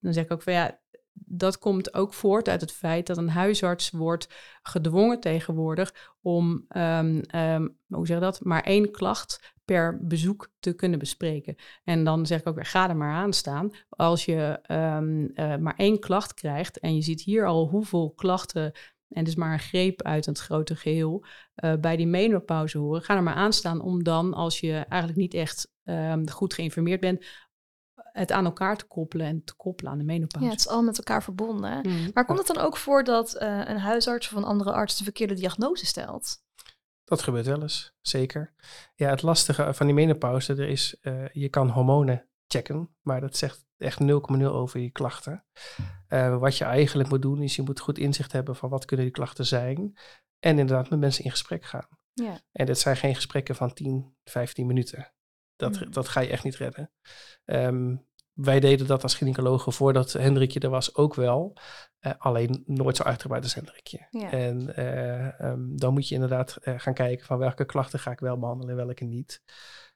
dan zeg ik ook van ja, dat komt ook voort uit het feit dat een huisarts wordt gedwongen tegenwoordig om, um, um, hoe zeg je dat, maar één klacht per bezoek te kunnen bespreken. En dan zeg ik ook weer, ga er maar aan staan. Als je um, uh, maar één klacht krijgt en je ziet hier al hoeveel klachten en dus maar een greep uit het grote geheel, uh, bij die menopauze horen, ga er maar aan staan om dan, als je eigenlijk niet echt um, goed geïnformeerd bent, het aan elkaar te koppelen en te koppelen aan de menopauze. Ja, het is al met elkaar verbonden. Mm. Maar komt het dan ook voor dat uh, een huisarts of een andere arts de verkeerde diagnose stelt? Dat gebeurt wel eens, zeker. Ja, het lastige van die menopauze, er is, uh, je kan hormonen checken, maar dat zegt echt 0,0 over je klachten. Uh, wat je eigenlijk moet doen, is je moet goed inzicht hebben van wat kunnen die klachten zijn. En inderdaad met mensen in gesprek gaan. Ja. En dit zijn geen gesprekken van 10, 15 minuten. Dat, mm. dat ga je echt niet redden. Um, wij deden dat als gynaecologen voordat Hendrikje er was ook wel. Uh, alleen nooit zo uitgebreid als Hendrikje. Ja. En uh, um, dan moet je inderdaad uh, gaan kijken van welke klachten ga ik wel behandelen en welke niet.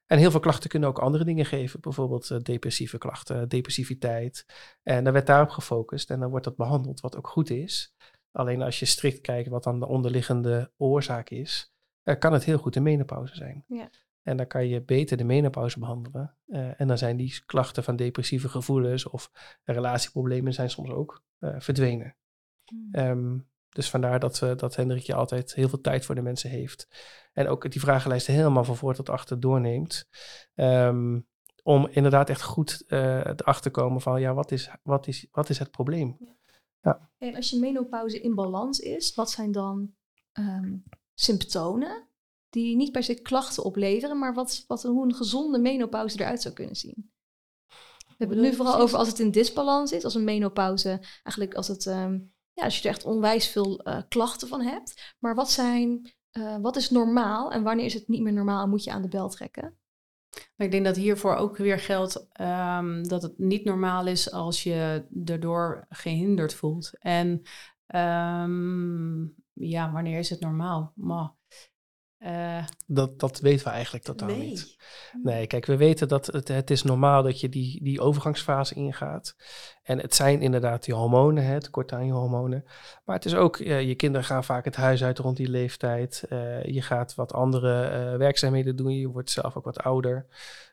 En heel veel klachten kunnen ook andere dingen geven. Bijvoorbeeld depressieve klachten, depressiviteit. En dan werd daarop gefocust en dan wordt dat behandeld, wat ook goed is. Alleen als je strikt kijkt wat dan de onderliggende oorzaak is, kan het heel goed een menopauze zijn. Ja. En dan kan je beter de menopauze behandelen. Uh, en dan zijn die klachten van depressieve gevoelens of relatieproblemen zijn soms ook uh, verdwenen. Hmm. Mm. Um, dus vandaar dat, uh, dat Hendrikje altijd heel veel tijd voor de mensen heeft. En ook die vragenlijst helemaal van voor tot achter doorneemt. Um, om inderdaad echt goed erachter te komen van ja, wat is, wat is, wat is het probleem? Ja. Ja. En als je menopauze in balans is, wat zijn dan um, symptomen die niet per se klachten opleveren, maar wat, wat, hoe een gezonde menopauze eruit zou kunnen zien. We hebben het nu vooral over als het in disbalans is, als een menopauze, eigenlijk als, het, um, ja, als je er echt onwijs veel uh, klachten van hebt. Maar wat, zijn, uh, wat is normaal en wanneer is het niet meer normaal en moet je aan de bel trekken? Ik denk dat hiervoor ook weer geldt um, dat het niet normaal is als je erdoor gehinderd voelt. En um, ja, wanneer is het normaal? Maar uh, dat, dat weten we eigenlijk totaal nee. niet. Nee, kijk, we weten dat het, het is normaal dat je die, die overgangsfase ingaat. En het zijn inderdaad die hormonen, hè, tekort aan je hormonen. Maar het is ook, uh, je kinderen gaan vaak het huis uit rond die leeftijd. Uh, je gaat wat andere werkzaamheden doen. Je wordt zelf ook wat ouder.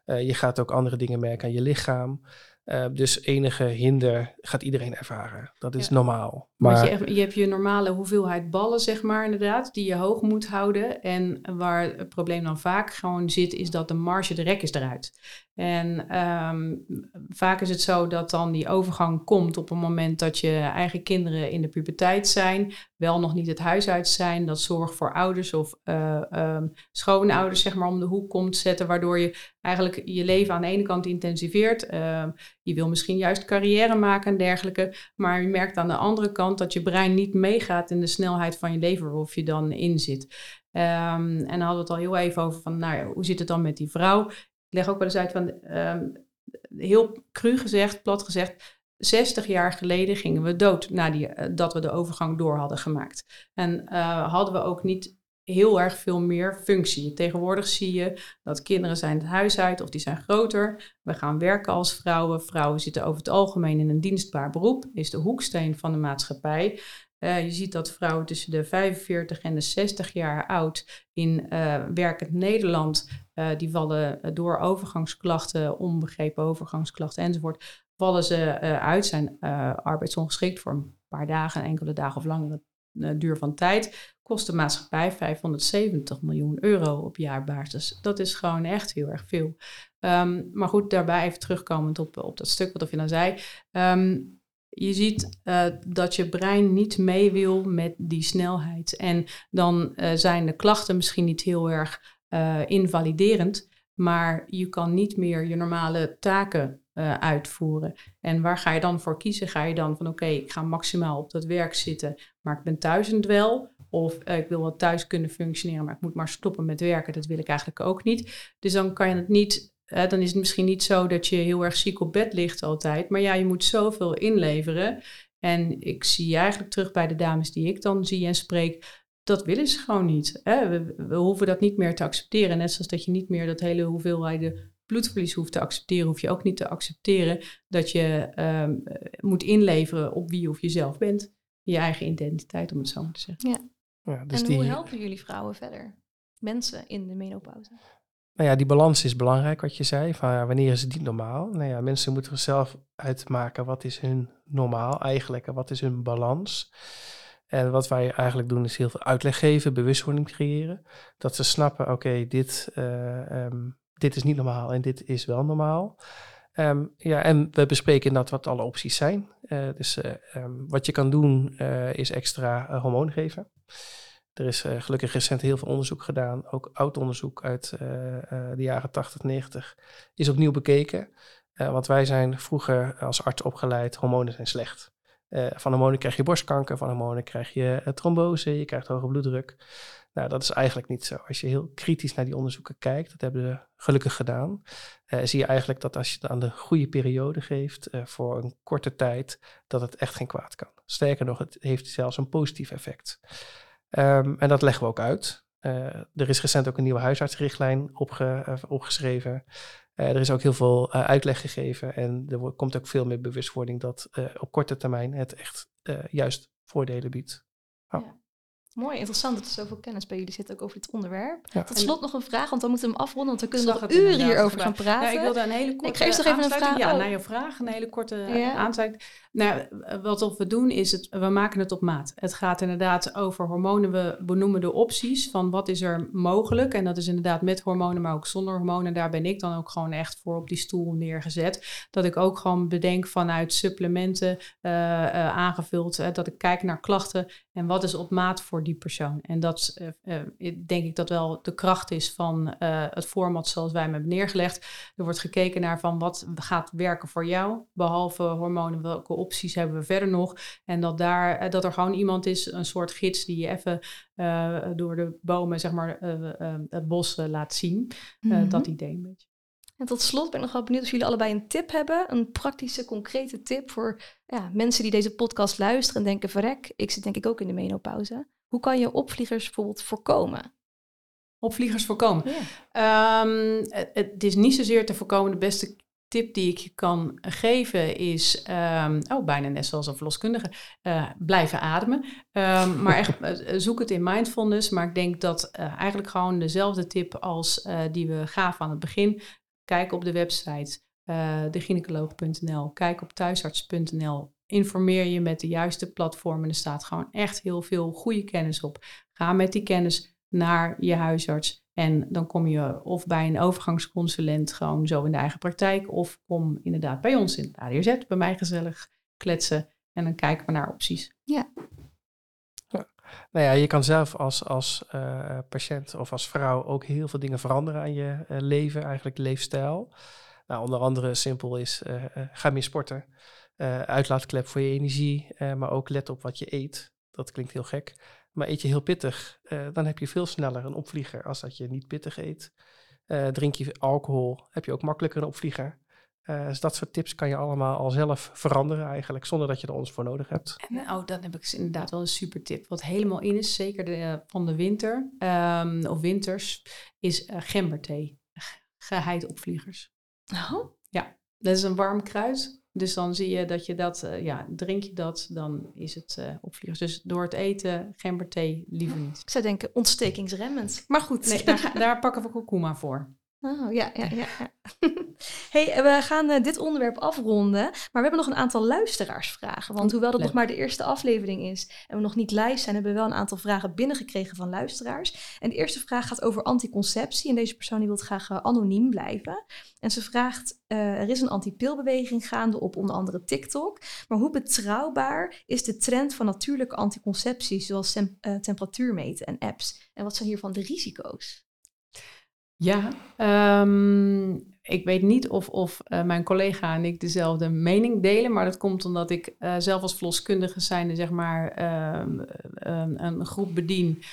je gaat ook andere dingen merken aan je lichaam. Uh, dus enige hinder gaat iedereen ervaren. Dat is ja. normaal. Maar je, je, hebt je normale hoeveelheid ballen, zeg maar, inderdaad, die je hoog moet houden. En waar het probleem dan vaak gewoon zit, is dat de marge, de rek is eruit. En um, vaak is het zo dat dan die overgang komt op een moment dat je eigen kinderen in de puberteit zijn, wel nog niet het huis uit zijn, dat zorg voor ouders of uh, um, schoonouders zeg maar om de hoek komt zetten, waardoor je eigenlijk je leven aan de ene kant intensiveert. Uh, je wil misschien juist carrière maken en dergelijke, maar je merkt aan de andere kant dat je brein niet meegaat in de snelheid van je leven waarop je dan in zit. En dan hadden we het al heel even over van, nou ja, hoe zit het dan met die vrouw? Ik leg ook wel eens uit van, ehm, heel cru gezegd, plat gezegd, 60 jaar geleden gingen we dood nadat dat we de overgang door hadden gemaakt. En uh, hadden we ook niet heel erg veel meer functie. Tegenwoordig zie je dat kinderen zijn het huis uit of die zijn groter. We gaan werken als vrouwen. Vrouwen zitten over het algemeen in een dienstbaar beroep. Is de hoeksteen van de maatschappij. Uh, je ziet dat vrouwen tussen de 45 en de 60 jaar oud in uh, werkend Nederland, uh, die vallen door overgangsklachten, onbegrepen overgangsklachten enzovoort, vallen ze uit, zijn arbeidsongeschikt voor een paar dagen, enkele dagen of langere duur van tijd, kost de maatschappij 570 miljoen euro op jaarbasis. Dat is gewoon echt heel erg veel. Um, maar goed, daarbij even terugkomend op, op dat stuk wat je dan zei. Um, je ziet uh, dat je brein niet mee wil met die snelheid. En dan uh, zijn de klachten misschien niet heel erg uh, invaliderend, maar je kan niet meer je normale taken uitvoeren. En waar ga je dan voor kiezen? Ga je dan van oké, ik ga maximaal op dat werk zitten, maar ik ben thuis een dwel. Of ik wil wel thuis kunnen functioneren, maar ik moet maar stoppen met werken. Dat wil ik eigenlijk ook niet. Dus dan kan je het niet dan is het misschien niet zo dat je heel erg ziek op bed ligt altijd. Maar ja, je moet zoveel inleveren. En ik zie eigenlijk terug bij de dames die ik dan zie en spreek. Dat willen ze gewoon niet. Hè? We, we, hoeven dat niet meer te accepteren. Net zoals dat je niet meer dat hele hoeveelheid bloedverlies hoeft te accepteren, hoef je ook niet te accepteren dat je um, moet inleveren op wie of jezelf bent. Je eigen identiteit, om het zo maar te zeggen. Ja. ja dus en die... hoe helpen jullie vrouwen verder? Mensen in de menopauze? Nou ja, die balans is belangrijk, wat je zei. Van wanneer is het niet normaal? Nou ja, mensen moeten zelf uitmaken wat is hun normaal eigenlijk en wat is hun balans. En wat wij eigenlijk doen is heel veel uitleg geven, bewustwording creëren. Dat ze snappen, oké, dit, uh, um, dit is niet normaal en dit is wel normaal. Um, ja, en we bespreken inderdaad wat alle opties zijn. Uh, dus uh, um, wat je kan doen is extra hormoon geven. Er is uh, gelukkig recent heel veel onderzoek gedaan, ook oud onderzoek uit uh, uh, de jaren 80, 90, is opnieuw bekeken. want wij zijn vroeger als arts opgeleid, hormonen zijn slecht. van hormonen krijg je borstkanker, van hormonen krijg je trombose, je krijgt hoge bloeddruk. Nou, dat is eigenlijk niet zo. Als je heel kritisch naar die onderzoeken kijkt, dat hebben we gelukkig gedaan, zie je eigenlijk dat als je het aan de goede periode geeft, voor een korte tijd, dat het echt geen kwaad kan. Sterker nog, het heeft zelfs een positief effect. Um, en dat leggen we ook uit. Uh, er is recent ook een nieuwe huisartsrichtlijn opge, uh, opgeschreven. Uh, er is ook heel veel uitleg gegeven en er komt ook veel meer bewustwording dat op korte termijn het echt juist voordelen biedt. Oh. Ja. Mooi, interessant dat er zoveel kennis bij jullie zit ook over dit onderwerp. Ja. Tot slot nog een vraag, want dan moeten we hem afronden, want we kunnen nog uren hierover gaan praten. Ja, ik wilde een hele korte ik geef nog even een vraag. Ja, naar je vraag, een hele korte ja. aansluiting. Nou, wat we doen is, het, we maken het op maat. Het gaat inderdaad over hormonen. We benoemen de opties van wat is er mogelijk. En dat is inderdaad met hormonen, maar ook zonder hormonen. Daar ben ik dan ook gewoon echt voor op die stoel neergezet. Dat ik ook gewoon bedenk vanuit supplementen uh, uh, aangevuld. Uh, dat ik kijk naar klachten en wat is op maat voor die persoon. En dat denk ik dat wel de kracht is van het format zoals wij hem hebben neergelegd. Er wordt gekeken naar van wat gaat werken voor jou, behalve hormonen, welke opties hebben we verder nog. En dat, daar, eh, dat er gewoon iemand is, een soort gids die je even uh, door de bomen, zeg maar, uh, het bos laat zien. Dat idee een beetje. En tot slot ben ik nog wel benieuwd of jullie allebei een tip hebben. Een praktische, concrete tip voor ja, mensen die deze podcast luisteren en denken, verrek, ik zit denk ik ook in de menopauze. Hoe kan je opvliegers bijvoorbeeld voorkomen? Opvliegers voorkomen? Ja. Um, het, is niet zozeer te voorkomen. De beste tip die ik je kan geven is, um, oh, bijna net zoals een verloskundige, uh, blijven ademen. Um, [laughs] maar echt, uh, zoek het in mindfulness. Maar ik denk dat uh, eigenlijk gewoon dezelfde tip als die we gaven aan het begin. Kijk op de website degynecoloog.nl, kijk op thuisarts.nl. Informeer je met de juiste platformen. Er staat gewoon echt heel veel goede kennis op. Ga met die kennis naar je huisarts. En dan kom je of bij een overgangsconsulent gewoon zo in de eigen praktijk, of kom inderdaad bij ons in het ADRZ, bij mij gezellig kletsen. En dan kijken we naar opties. Ja. Nou ja, je kan zelf als, als uh, patiënt of als vrouw ook heel veel dingen veranderen aan je uh, leven, eigenlijk leefstijl. Nou, onder andere simpel is, uh, ga meer sporten. uitlaatklep voor je energie, maar ook let op wat je eet. Dat klinkt heel gek. Maar eet je heel pittig, dan heb je veel sneller een opvlieger als dat je niet pittig eet. Eh, drink je alcohol, heb je ook makkelijker een opvlieger. Eh, dus dat soort tips kan je allemaal al zelf veranderen eigenlijk, zonder dat je er ons voor nodig hebt. En, oh, dan heb ik dus inderdaad wel een super tip. Wat helemaal in is, zeker de, van de winter ehm, of winters, is uh, gemberthee. Geheid opvliegers. Oh? Ja, dat is een warm kruid. Dus dan zie je dat je dat, uh, ja, drink je dat, dan is het uh, opvliegers. Dus door het eten, gemberthee, liever niet. Ik zou denken ontstekingsremmend. Maar goed. Nee, daar, daar pakken we kurkuma voor. Oh, ja, ja, ja. [laughs] hey, we gaan uh, dit onderwerp afronden, maar we hebben nog een aantal luisteraarsvragen. Want hoewel dat nog maar de eerste aflevering is en we nog niet live zijn, hebben we wel een aantal vragen binnengekregen van luisteraars. En de eerste vraag gaat over anticonceptie en deze persoon die wil graag uh, anoniem blijven. En ze vraagt, uh, er is een antipilbeweging gaande op onder andere TikTok, maar hoe betrouwbaar is de trend van natuurlijke anticonceptie, zoals tem temperatuur meten en apps? En wat zijn hiervan de risico's? Ja, um, ik weet niet of, of uh, mijn collega en ik dezelfde mening delen, maar dat komt omdat ik uh, zelf als verloskundige zijnde zeg maar um, um, een groep bedien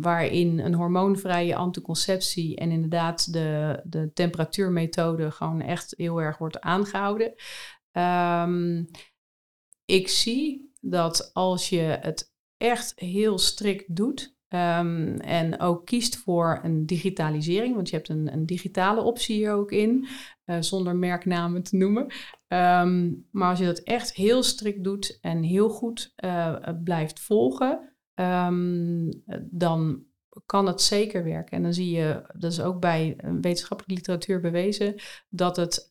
waarin een hormoonvrije anticonceptie en inderdaad de, de temperatuurmethode gewoon echt heel erg wordt aangehouden. ik zie dat als je het echt heel strikt doet, Um, en ook kiest voor een digitalisering, want je hebt een, een digitale optie hier ook in, uh, zonder merknamen te noemen. Um, maar als je dat echt heel strikt doet en heel goed uh, blijft volgen, um, dan kan het zeker werken. En dan zie je, dat is ook bij wetenschappelijke literatuur bewezen, dat het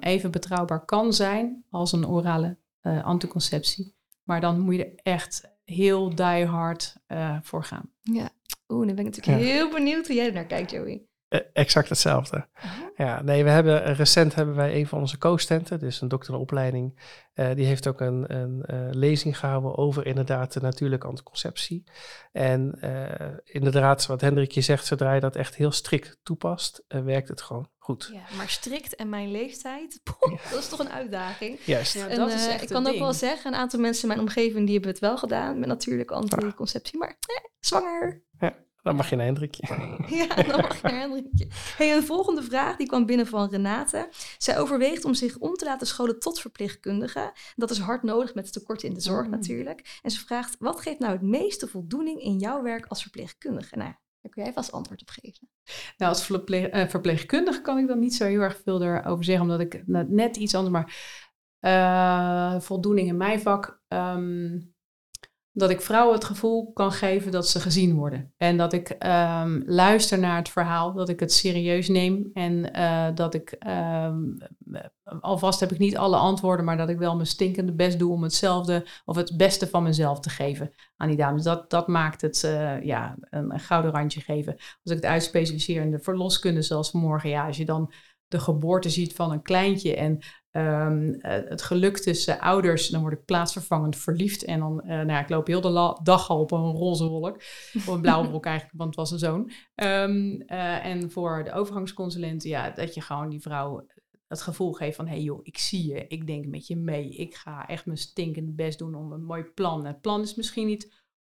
even betrouwbaar kan zijn als een orale anticonceptie. Maar dan moet je er echt heel die hard uh, voor gaan. Ja, oeh, dan ben ik natuurlijk ja. heel benieuwd hoe jij er naar kijkt, Joey. Uh, exact hetzelfde. Uh -huh. Ja, nee, we hebben recent hebben wij een van onze co-stenten, dus een dokter in opleiding, uh, die heeft ook een, een uh, lezing gehouden over inderdaad de natuurlijke anticonceptie. En inderdaad, wat Hendrikje zegt, zodra je dat echt heel strikt toepast, werkt het gewoon goed. Ja, maar strikt en mijn leeftijd, [laughs] poh, ja. dat is toch een uitdaging. Juist. Ja, dat en, is echt ik kan ook wel zeggen, een aantal mensen in mijn omgeving die hebben het wel gedaan met natuurlijke anticonceptie, maar eh, zwanger. Ja. Dan mag je een Hendrikje. [laughs] Ja, dan mag je een Hendrikje. Hey, een volgende vraag die kwam binnen van Renate. Zij overweegt om zich om te laten scholen tot verpleegkundige. Dat is hard nodig met het tekort in de zorg mm. natuurlijk. En ze vraagt, wat geeft nou het meeste voldoening in jouw werk als verpleegkundige? Nou, daar kun jij vast antwoord op geven. Nou, als uh, verpleegkundige kan ik dan niet zo heel erg veel erover zeggen, omdat ik net iets anders, maar uh, voldoening in mijn vak... Um, dat ik vrouwen het gevoel kan geven dat ze gezien worden. En dat ik um, luister naar het verhaal, dat ik het serieus neem. En uh, dat ik, um, alvast heb ik niet alle antwoorden, maar dat ik wel mijn stinkende best doe om hetzelfde of het beste van mezelf te geven aan die dames. Dat, dat maakt het uh, ja, een, gouden randje geven. Als ik het uitspecificeer in de verloskunde, zoals vanmorgen, ja, als je dan de geboorte ziet van een kleintje en um, het geluk tussen ouders, dan word ik plaatsvervangend verliefd. En dan, uh, nou ja, ik loop heel de dag al op een roze wolk. Of een blauwe wolk eigenlijk, want het was een zoon. Um, uh, en voor de overgangsconsulenten, ja, dat je gewoon die vrouw het gevoel geeft van... hé hey joh, ik zie je, ik denk met je mee. Ik ga echt mijn stinkende best doen om een mooi plan. Het plan is misschien niet 100%,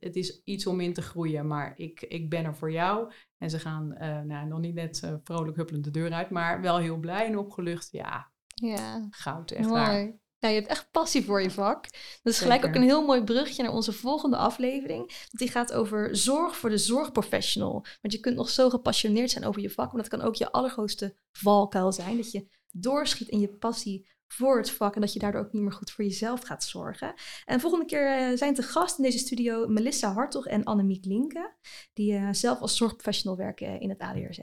het is iets om in te groeien, maar ik, ik ben er voor jou. En ze gaan nou, nog niet net vrolijk huppelend de deur uit, maar wel heel blij en opgelucht. Ja, ja. Goud, echt mooi. waar. Ja, je hebt echt passie voor je vak. Dat is gelijk ook een heel mooi brugje naar onze volgende aflevering. Die gaat over zorg voor de zorgprofessional. Want je kunt nog zo gepassioneerd zijn over je vak, maar dat kan ook je allergrootste valkuil zijn. Dat je doorschiet in je passie voor het vak en dat je daardoor ook niet meer goed voor jezelf gaat zorgen. En volgende keer uh, zijn te gast in deze studio Melissa Hartog en Annemiek Linke, die uh, zelf als zorgprofessional werken in het ADRZ.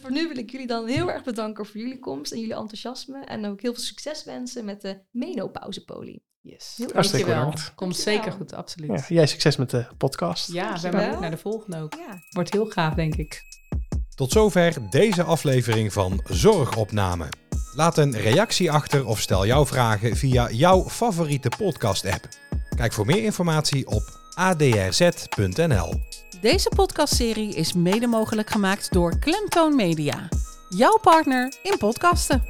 Voor nu wil ik jullie dan heel erg bedanken voor jullie komst en jullie enthousiasme en ook heel veel succes wensen met de menopauzepolie. Yes. Heel Hartstikke bedankt. Komt Dankjewel. zeker goed, absoluut. Ja, jij succes met de podcast. Ja, we ook naar de volgende ook. Ja. Wordt heel gaaf, denk ik. Tot zover deze aflevering van Zorgopname. Laat een reactie achter of stel jouw vragen via jouw favoriete podcast-app. Kijk voor meer informatie op adrz.nl. Deze podcastserie is mede mogelijk gemaakt door Klemtoon Media. Jouw partner in podcasten.